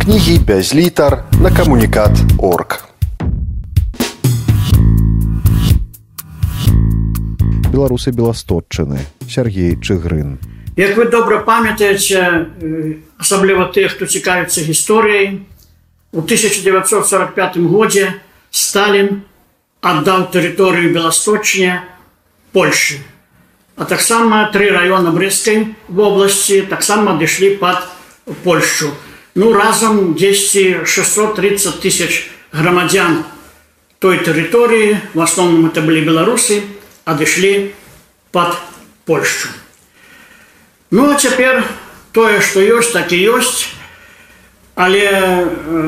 кнігі без літар на камунікат орг. Беларусы беластотчыны Сергей Чыгрын. Як вы добра памятаеце, асабліва тых, хто цікавіцца гісторыяй, у 1945 годзе Сталін аддаў тэрыторыю беласточня Польшы. А таксама тры раёна брэскай вобласці таксама адышлі пад Польшу. Ну разам 10 630 тысяч грамадзян той тэрыторыі, в асноўным это былі беларусы, адышлі пад Польшу. Ну а цяпер тое, што ёсць, так і ёсць, але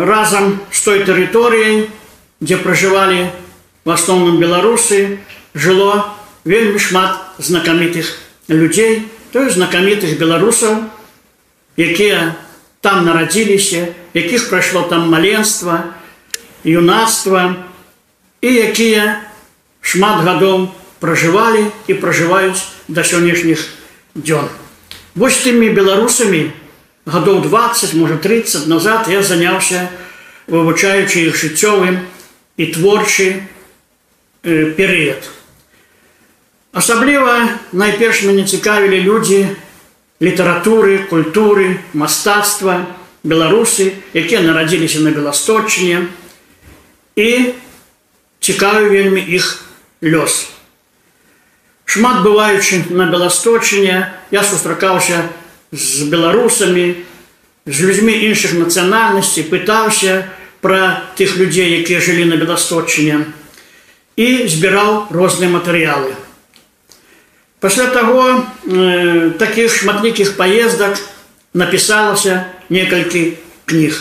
разам з той тэрыторыяй, дзе пражывалі в асноўным беларусы, жыло вельмі шмат знакамітых людзей, то знакамітых беларусаў, якія там нарадзіліся, якіх прайшло там маленства, юнацтва і якія шмат гадоў пражывалі і пражываюць да сённяшніх дзён. Вось тымі беларусамі гадоў 20 можа 30 назад я заняўся вывучаючы іх жыццёвым і творчы э, перыяд. Асабліва найперш мяне цікавілі людзі літаратуры, культуры, мастацтва, беларусы, якія нарадзіліся на беласточне і цікавы вельмі іх лёс. Шмат бываючы на беласточыне, я сустракаўся з беларусамі, з людзьмі іншых нацыянальнасцей, пытаўся пра тых людзей, якія жылі на беласточыне і збіраў розныя матэрыялы. Пасля таго э, такіх шматлікіх паездак напісалася некалькі кніг.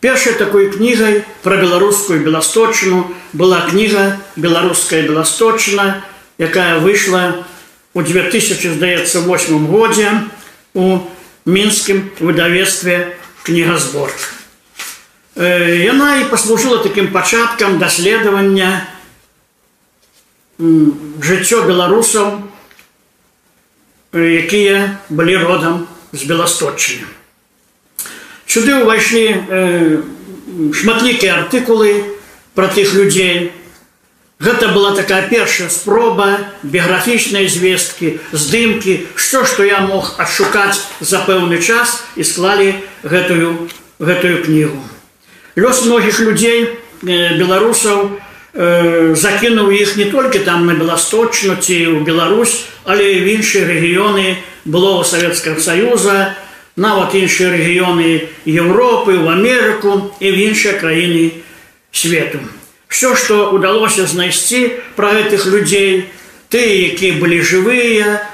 Першай такой кнігай пра беларускую беласточыну была кніга беларуская беласточына, якая выйшла у 2008 годзе у мінскім выдавецтве кнігазбор. Яна і паслужыла такім пачаткам даследавання жыццё беларусаў, якія былі родам з беласточчыня. Сюды ўвайшлі шматлікія артыкулы пра тых людзей, Гэта была такая першая спроба біяграфічнай звесткі, здымкі, што што я мог адшукаць за пэўны час і склалі гэтую, гэтую кнігу. Лёс многіх людзей беларусаў э, закінуў іх не толькі там на беласточну ці ў Беларусь, але і в іншыя рэгіёны было Савецкага Саюза, нават іншыя рэгіёны Еўропы, в Амерыку і в іншыя краіны свету. Все, што удалося знайсці пра гэтых людзей, тыя, якія былі жывыя,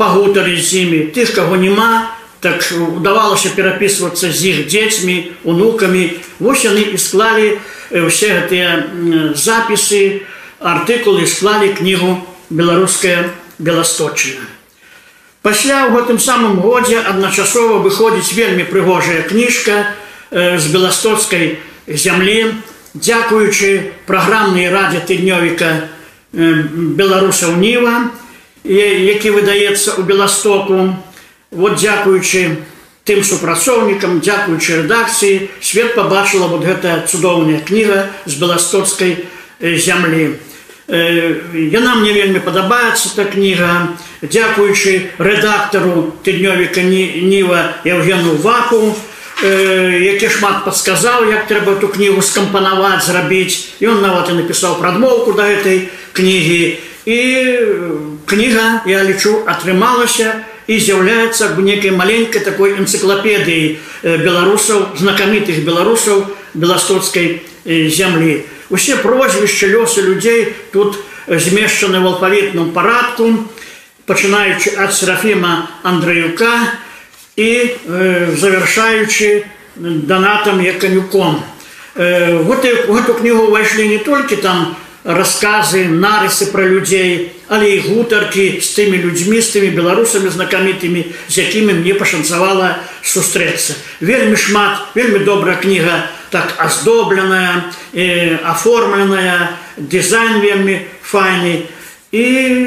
пагутары з імі, тых, каго няма, так удавалася перапісвацца з іх дзецьмі, унукамі. Вось яны і склалі ўсе гэтыя запісы, артыкулы склалі кнігу беларуская беласточына. Пасля ў гэтым самым годзе адначасова выходзіць вельмі прыгожая кніжка з беластоцкай зямлі, дзякуючы праграмнай радзе тыднёвіка беларусаў ніва які выдаецца ў беластоку вот дзякуючы тым супрацоўнікам дзякуючы рэдакцыі свет побачыла вот гэтая цудоўная кніга з беластоцкай зямлі. Яна мне вельмі падабаецца та кніга. Дзякуючы рэдактару тыднёвіка ніва евгену ваку які шмат падказаў як трэба эту кнігу скампанаваць зрабіць. Ён нават і напісаў прадмоўку да гэтай кнігі. І кніга я лічу атрымалася і з'яўляецца б некай маленькай такой энцыклапедыі беларусаў знакамітых беларусаў беластоцкай зямлі усе прозвішча лёсы людзей тут змешчаны в алфавітным парадку пачынаючы ад серафіма андреюка і э, завершаючы донатам яканюком. Э, вот в эту книгу увайшлі не толькі там рассказы, нарысы пра людзей, але і гутаркі з тымі людзьмі, з тымі беларусамі знакамітымі, з якімі мне пашанцавала сустрэцца. Вельмі шмат, вельмі добрая кніга так аздобленая, э, аформленая, дызайн вельмі файны. І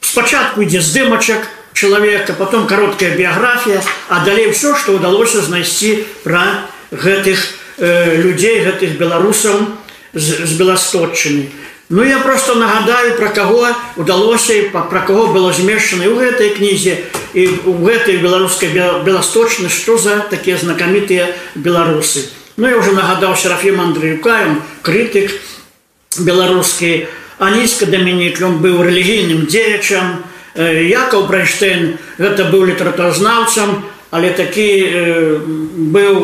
спачатку ідзе здымачак, человека, потом короткая биография, а далее все, что удалось знайсці про гэтых э, людзей гэтых беларусаў з, з беласточчыны. Ну я просто нагадаю про каго удалося про каго было змешчана ў гэтай кнізе і у гэтай беларускай беласточны што за такія знакамітыя беларусы. Ну я уже нагадаў серафім Андрюкаем крытык беларускі аніска дамінік ён быў рэлігійным дзеячам Якаў Брайштейн гэта быў літаратуразнаўцам але такі быў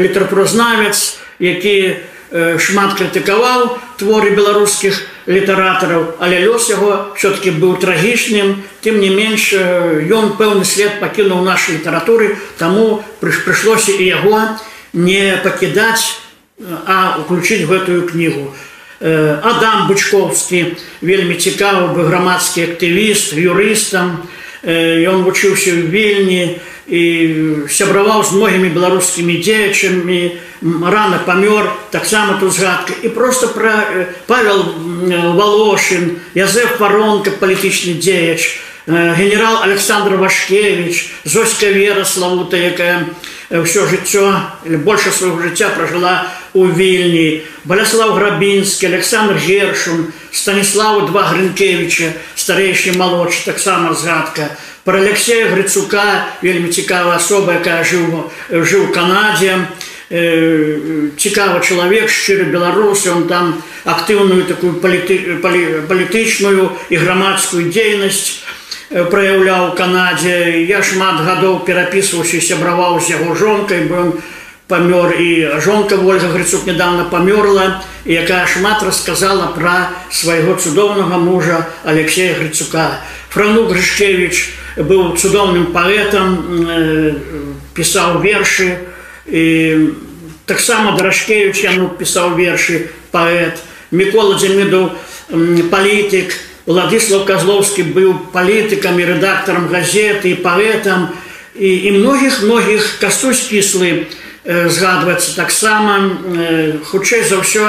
літаратуразнавец які шмат крытыкаваў творы беларускіх літаратараў але лёс яго все-таки быў трагічным тым не менш ён пэўны след пакінуў нашай літаратуры таму прыйшлося і яго не пакідаць а уключыць гэтую кнігу Адам бычковскі вельмі цікавы бы грамадскі актывіст юрыстам ён вучыўся ў вельні і сябраваў з многімі беларускімі дзеячамі рано памёр таксама тут згадка і просто пра павел волошин язеф варонка палітычны дзеяч генерал александр вашкевич зоська вера славута якая ўсё жыццё больше свайго жыцця пражыла у вільні баляслав грабінскі александр гершун станіславу два грынкевича старэйшы малодшы таксама згадка про алексея грыцука вельмі цікавая асоба якая жыў жыў канадзе цікавы чалавек шчыры беларусы он там актыўную такую паліты, палі, палітычную і грамадскую дзейнасць праяўляў канадзе я шмат гадоў перапісваўся сябраваў з яго жонкай бо памёр і жонка ольга грыцук недавно памёрла якая шмат расказала пра свайго цудоўнага мужа алексея грыцука франу грышкевич быў цудоўным паэтам пісаў вершы і таксама дарашкевич яну пісаў вершы паэт мікола дзямідаў палітык владыслав казловскі быў палітыкам і рэдактарам газеты і паэтам і, і многіх многіх кастусь кіслы э, згадваецца таксама э, хутчэй за ўсё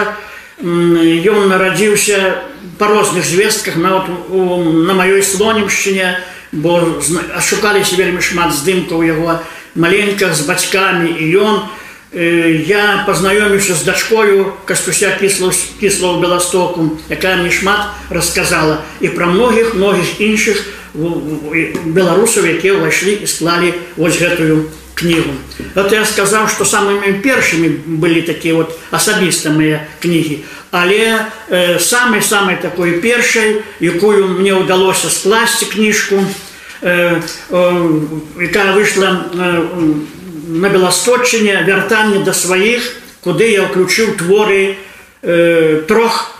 ён нарадзіўся па розных звестках нават на маёй слонімшчыне бо ашукаліся вельмі шмат здымкаў яго маленьках з бацькамі і ён э, я пазнаёміўся з дачкою кастуся кісла кісла ў беластоку якая мне шмат расказала і пра многіх многіх іншых беларусаў якія ўвайшлі і склалі вось гэтую кнігу. Это я сказаў што самымі першымі былі такія вот асабістымыя кнігі. Але э, самай самай такой першай якую мне ўдалося скласці кніжку на якая выйшла на беласточчыне вяртанне да сваіх куды я ўключыў творы трох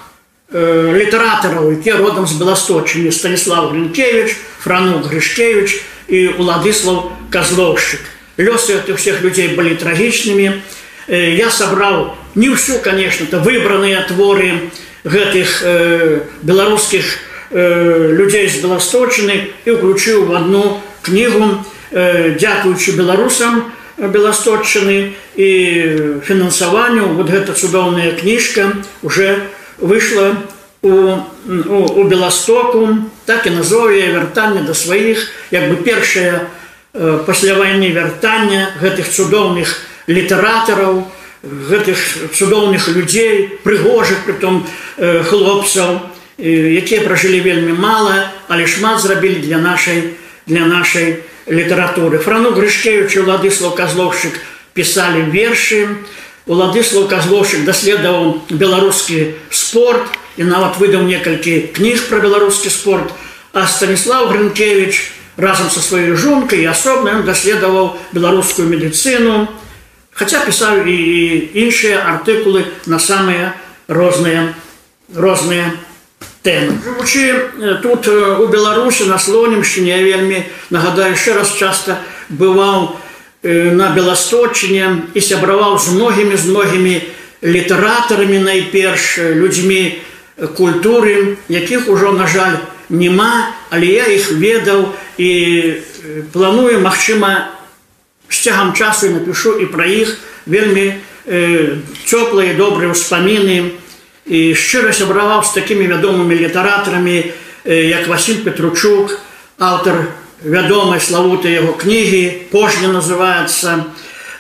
літаратараў які родам з беласточыны станіслав гринкевич франук грышкевич і уладыслав казлоўшчык лёсы этих всех людзей былі трагічнымі я сабраў не ўсю конечно то выбраныя творы гэтых беларускіх людей людзей з беласточыны і ўключыў в одну кнігу дзякуючы беларусам беласточыны і фінансаванню вот гэта цудоўная кніжка уже выйшла у, у, у беластоку так і назове вяртанне да сваіх як бы першае пасля вайны вяртання гэтых цудоўных літаратараў гэтых цудоўных людзей прыгожых притом хлопцаў якія пражылі вельмі мала але шмат зрабілі для нашай для нашай літаратуры. Франу грышкевич уладыслав казловшчык пісалі вершы. Уладыслав казловшчык даследаваў беларускі спорт і нават выдаў некалькі кніг пра беларускі спорт. А станіслав грынкевич разам со сваёй жонкай і асобна ён даследаваў беларускую медыцыну. Хаця пісаў і іншыя артыкулы на самыя розныя розныя тэмы. Жывучы тут у Беларусі на слонімшчыне я вельмі нагадаю яшчэ раз часта бываў на беласточыне і сябраваў з многімі з многімі літаратарамі найперш людзьмі культуры, якіх ужо на жаль няма, але я іх ведаў і планую магчыма з цягам часу напишу і пра іх вельмі э, цёплыя добрыя ўспаміны, і шчыра сябраваў з такімі вядомымі літаратарамі як Васіль Петручук, аўтар вядомай славуты яго кнігі пожня называется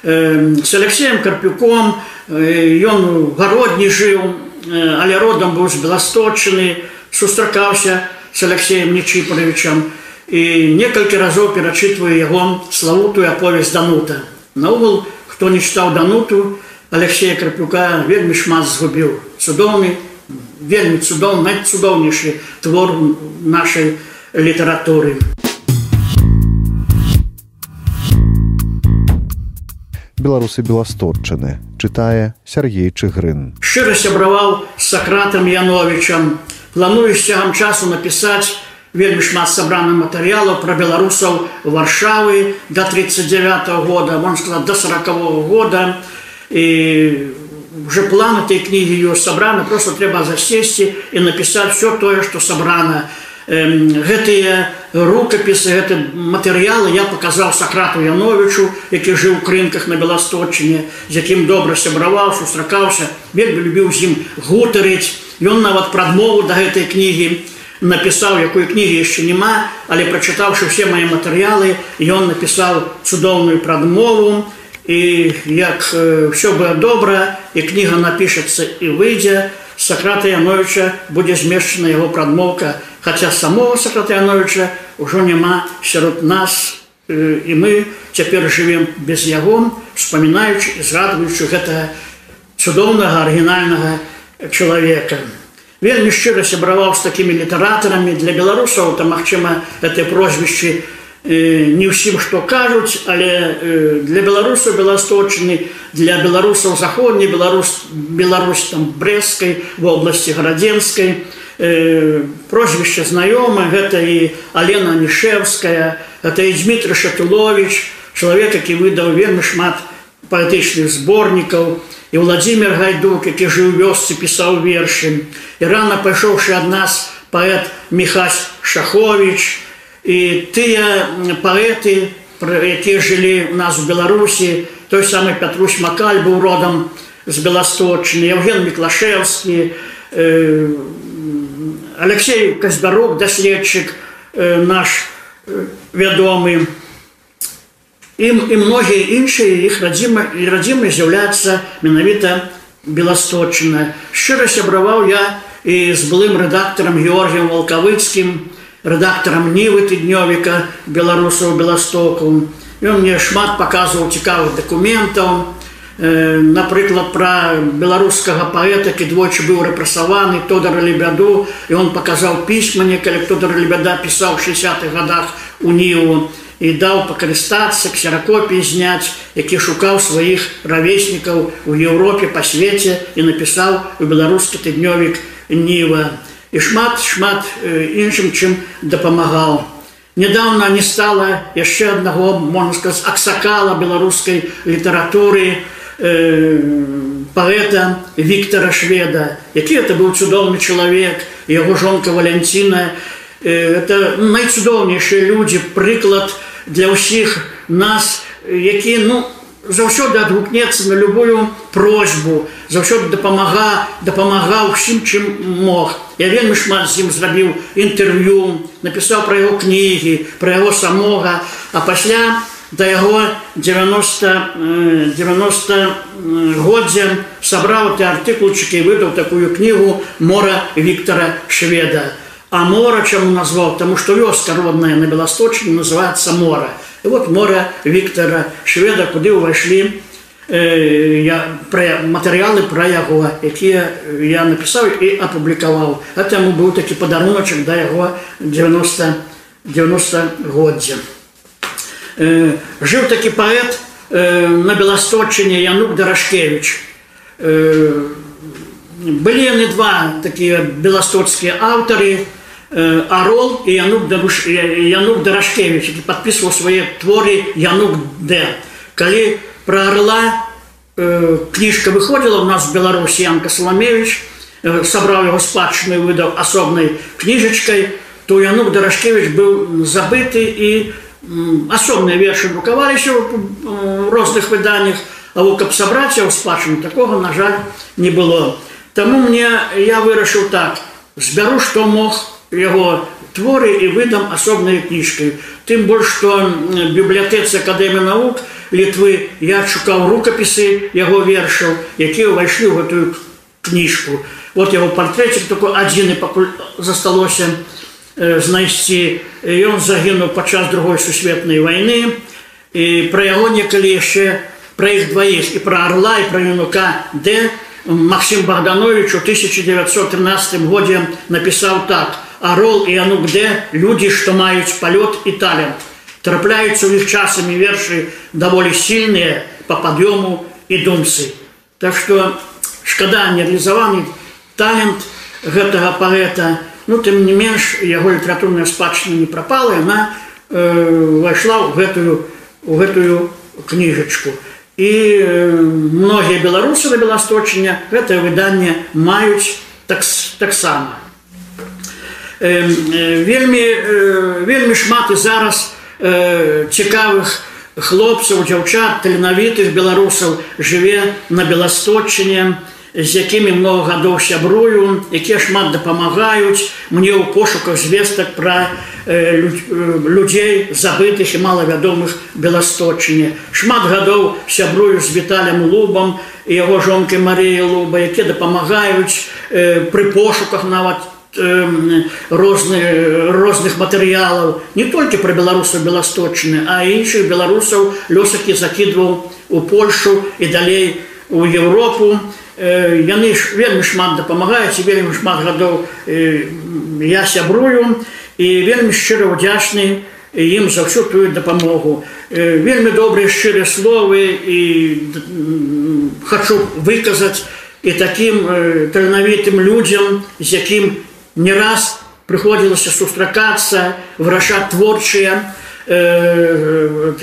з Алексеем Карпюком, ён гародні жыў, але родам быў з Беласточыны, сустракаўся з Алексеем Нечыпаровичам і некалькі разоў перачытваю яго славутую аповесць Данута. Наогул, хто не чытаў Дануту, Алексея Карпюка вельмі шмат згубіў. Цудоўны, вельмі цудоў, найцудоўнейшы твор нашай літаратуры. беларусы беластотчыны чытае Сергей чыгрын. Шчыра сябраваў з сакратам яновичам планую цягам часу напісаць вельмі шмат сабраных матэрыялаў пра беларусаў варшавы до 39 -го года можно сказать до 40 -го года. І уже план этой кнігі ёсць сабрана просто трэба засесці і напісаць все тое что сабрана гэтыя рукапісы гэты матэрыялы я паказаў сакрату яновичу які жыў у крынках на беласточыне з якім добра сябраваў сустракаўся вельмі любіў з ім гутарыць. Ён нават прадмову да гэтай кнігі напісаў якой кнігі яшчэ няма але прачытаўшы все мае матэрыялы ён напісаў цудоўную прадмову і як все было добра і кніга напішацца і выйдзе сакрата яновича будзе змешчана яго прадмоўка Хаця самого Сакратяновича ўжо няма сярод нас і мы цяпер жывем без яго, вспоминаючы і згадваючы гэта цудоўнага арыгінальнага чалавека. Вельмі шчыра сябраваў з такімі літаратарамі для беларусаў, то магчыма, гэтыя прозвішчы не ўсім што кажуць, але для беларусаў беласточны, для беларусаў заходняй Беларусь, Беларусь там брэскай, в области гарадзенскай, прозвішча знаёмы гэта і алена нішевская это і дмітрий шатулович чалавек які выдаў вельмі шмат паэтычных зборнікаў і владимир гайдук які жыў вёсцы пісаў вершы. І рано пайшоўшы ад нас паэт михась шахович і тыя паэты якія жылі у нас у беларусі той самы пятрусь макаль быў родам з беласточны евген міклашевскі Алексей Казбярок, даследчык э, наш э, вядомы. Ім і многія іншыя іх радзіма і радзімы з'яўляцца менавіта беласточна. Шчыра сябраваў я і з былым рэдактарам Георгіем Валкавыцкім, рэдактарам нівы тыднёвіка беларусаў беластоку. Ён мне шмат паказваў цікавых дакументаў, напрыклад пра беларускага паэта які двойчы быў рэпрасаваны тодар лебяду і он паказаў пісьма некалі тодар лебяда пісаў 60-х годах у ніву і даў пакарыстацца ксеракопіі зняць які шукаў сваіх равеснікаў у Еўропе па свеце і напісаў у беларускі тыднёвік ніва і шмат шмат іншым чым дапамагаў нядаўна не стала яшчэ аднаго можна сказаць аксакала беларускай літаратуры у паэта Віктора Шведа, які это быў цудоўны чалавек, яго жонка Валянціна. Это найцудоўнейшыя людзі, прыклад для ўсіх нас, які ну, заўсёды адгукнецца на любую просьбу, заўсёды дапамага, дапамагаў усім, чым мог. Я вельмі шмат з ім зрабіў інтэрв'ю, напісаў пра яго кнігі, пра яго самога, а пасля, да яго 90 90 годзе сабраў ты артыкулчыкі выдаў такую кнігу мора Віктора шведа. А мора чаму назваў? Тому что вёска родная на беласточне называется мора і вот мора Віктора шведа куды ўвайшлі я пра матэрыялы пра яго якія я напісаў і апублікаваў а таму быў такі падаруночак да яго 90 90 годдзя э, жыў такі паэт на беласточыне янук дарашкевич былі яны два такія беластоцкія аўтары э, арол і янук даруш янук дарашкевич які подпісваў свае творы янук д. Калі пра арла э, кніжка выходзіла у нас беларусі янка саламевич э, сабраў яго спадчыны выдаў асобнай кніжачкай то янук дарашкевич быў забыты і асобныя вершы друкаваліся ў розных выданнях а вот каб сабраць у спадчыну такого на жаль не было. Таму мне я вырашыў так. Збяру што мог яго творы і выдам асобнай кніжкай тым больш што бібліятэцы акадэміі навук літвы я шукаў рукапісы яго вершаў якія ўвайшлі ў гэтую кніжку вот яго партрэцік такой адзіны пакуль засталося знайсці. Ён загінуў падчас другой сусветнай вайны і пра яго некалі яшчэ пра іх дваіх і пра арла і пра юнука д. Максим Богданович у 1913 годзе напісаў так: Арол і Янук Д людзі, што маюць палёт і талент. Трапляюцца ў іх часамі вершы даволі сільныя па пад'ёму і думцы. Так што шкада нереалізаваны талент гэтага паэта, ну тым не менш яго літаратурная спадчына не прапала, яна э, ўвайшла ў гэтую, ў гэтую кніжачку і многія беларусы на беласточня гэтае выданне маюць таксама так вельмі вельмі шмат і зараз цікавых хлопцаў дзяўчат таленавітых беларусаў жыве на беласточыне з якімі много гадоў сябрую якія шмат дапамагаюць. Мне ў пошуках звестак пра людзей забытых і малавядомых беласточыне шмат гадоў сябрую з віталем лубам і яго жонкай Марыі луба якія дапамагаюць пры пошуках нават розных розных матэрыялаў не толькі пра беларусаў беласточны а іншых беларусаў лёсакі закідваў у Польшу і далей у Еўропу і яны ж вельмі шмат дапамагаюць вельмі шмат гадоў я сябрую і вельмі шчыра ўдзячны ім за ўсю тую дапамогу. Вельмі добрыя шчырыя словы і хочу выказаць і таким таленавітым людзям з якім не раз прыходзілася сустракацца вырашаць творчыя э,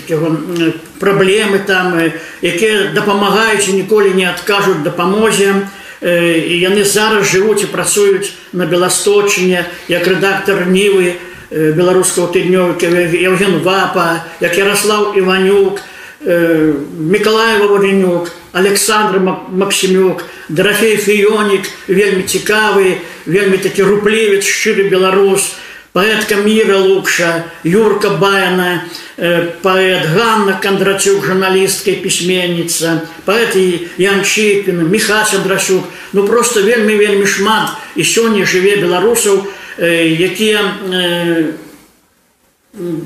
праблемы там якія дапамагаюць ніколі не адкажуць дапамозе і яны зараз жывуць і працуюць на беласточыне як рэдактор нівы беларускаго тыднёўкі Евген вапа як ярослав иванюк міколаева ваденюк александр максимюк драфей фіёнік вельмі цікавы вельмі такі руплевец шчыры беларус і паэтка мира лукша юрка баяна паэт ганна кондрачук журналістка пісьменница паэт янчипина михася драсюк ну просто вельмі вельмі шмат. І сёння жыве беларусаў якія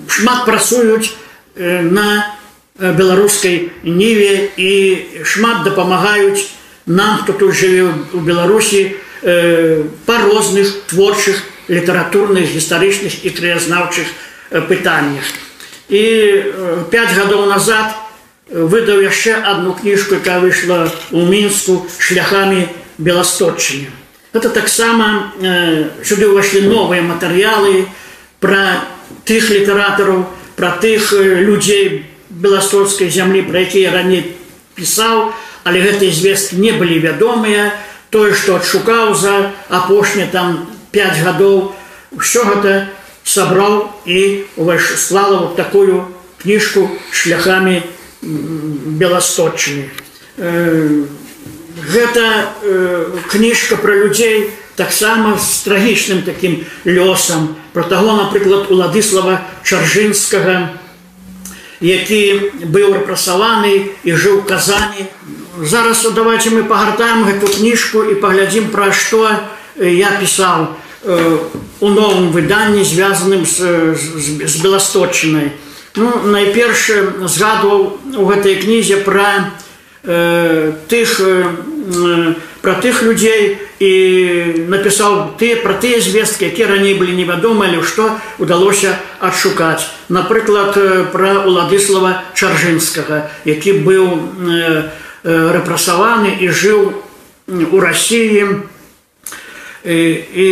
шмат працуюць на беларускай ніве і шмат дапамагаюць нам хто тут жыве у беларусі па розных творчых літаратурных гістарычных і краязнаўчых пытаннях і 5 гадоў назад выдаў яшчэ одну кніжку якая выйшла у мінску шляхами беласточчыня это таксама сюды ўвайшлі новыя матэрыялы пра тых літаратараў пра тых людзей беластоцкай зямлі пра якія раней пісаў але гэтыя звесткі не былі вядомыя. Тое што адшукаў за апошні там 5 гадоў ўсё гэта сабраў і увайшлала вот такую кніжку шляхами беласточны гэта кніжка пра людзей таксама з трагічным таким лёсам про таго напрыклад уладыслава чаржынскага які быў рэпрасаваны і жыў казані зараз давайте мы пагартаем гэту кніжку і паглядзім пра што я пісаў у у новым выданні звязаным з, з, з беласточынай. Ну, найперш згадваў у гэтай кнізе пра э, тых э, пра тых людзей і напісаў ты пра тыя звесткі якія раней былі невядомыя што удалося адшукаць напрыклад пра уладыслава чаржынскага які быў э, рэпрасаваны і жыў у рассіі і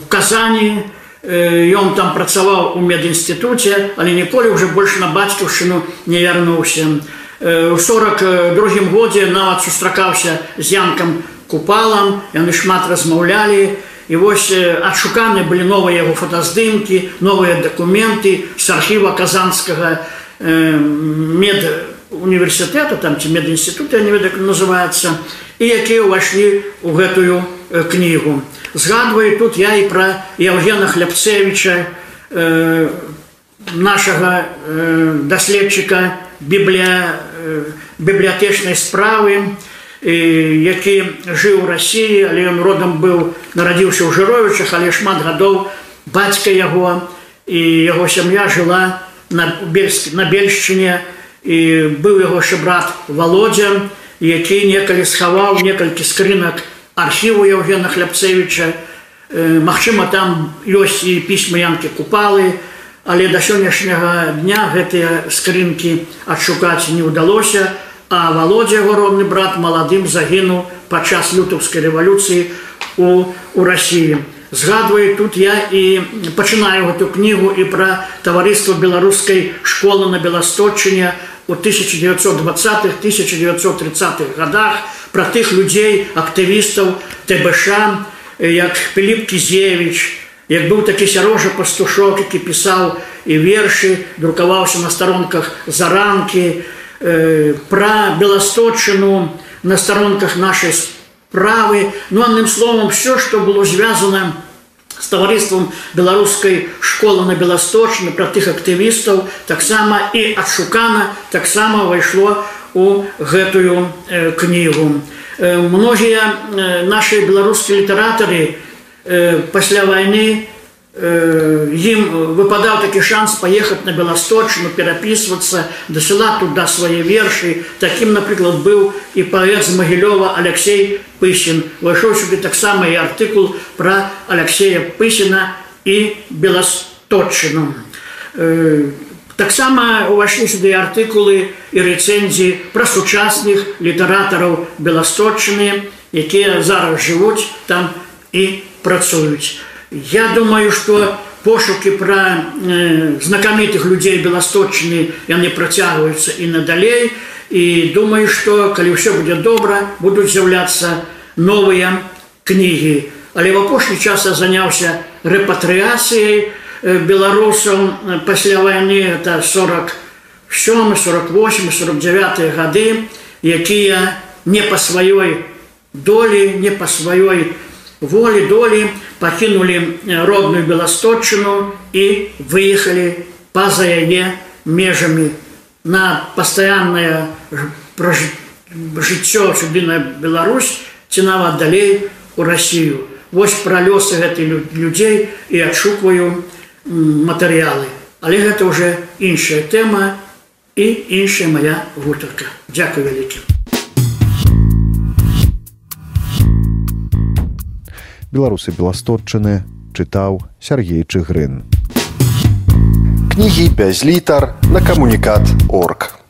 в казані ён там працаваў у медінстытуце але ніколі уже больш на бацькаўшчыну не вярнуўся у 42 годзе нават сустракаўся з янкам купалам яны шмат размаўлялі і вось адшуканы былі новыя яго фотаздымкі новыя дакументы з архіва казанскага мед універсітэта там ці медінстытута не ведак называется і якія ўвайшлі ў гэтую э, кнігу. Згадваю тут я і пра Евгена Хлябцевіча, э, нашага э, даследчыка біблія, э, бібліятэчнай справы, які жыў у рассіі, але ён родам быў нарадзіўся ў жыровічах, але шмат гадоў бацька яго і яго сям'я жыла на, Бельск, на Бельшчыне і быў яго шыбрат Володя, які некалі схаваў некалькі скрынак архіву Евгена Хлябцевіча. Э, Магчыма, там ёсць і пісьмы янкі купалы, але да сённяшняга дня гэтыя скрынкі адшукаць не ўдалося, а Володя яго родны брат маладым загінуў падчас лютаўскай рэвалюцыі у, у Расіі. Згадваю тут я і пачынаю гэту кнігу і пра таварыства беларускай школы на Беласточыне у 1920-1930-х годах, пра тых людзей, актывістаў ТБШ, як Піліп Кізевич, як быў такі сярожа пастушок, які пісаў і вершы, друкаваўся на старонках заранкі, э, пра беласточыну на старонках нашай справы, ну адным словом, все, што было звязана з таварыствам беларускай школы на беласточны пра тых актывістаў таксама і адшукана таксама ўвайшло у гэтую э, кнігу. Э, многія э, нашыя беларускія літаратары пасля вайны, ім выпадаў такі шанс паехаць на беласточну перапісвацца дасылаць туда свае вершы такім напрыклад быў і паэт з магілёва алексей пысін выйшоў сюды таксама і артыкул пра алексея пысіна і беласточыну таксама увайшлі сюды артыкулы і рэцэнзіі пра сучасных літаратараў беласточыны якія зараз жывуць там і працуюць Я думаю, что пошуки про э, знакомитых людей Белосточны, они протягиваются и надалей. И думаю, что, когда все будет добро, будут з'являться новые книги. Але в опошний час я занялся репатриацией э, белорусов после войны, это 47, 48, 49 годы, якія не по своей доле, не по своей волі долі пакінулі родную беласточыну і выехалі па-за яе межамі на пастаяннае жыццё сюды на Беларусь ці нават далей у Расію. Вось пра лёсы гэтай людзей і адшукваю матэрыялы. Але гэта ўжо іншая тэма і іншая моя гутарка. Дзякуй вялікім. Беларусы беластотчыны чытаў Сергей Чыгрын. Кнігі без літар на камунікат орг.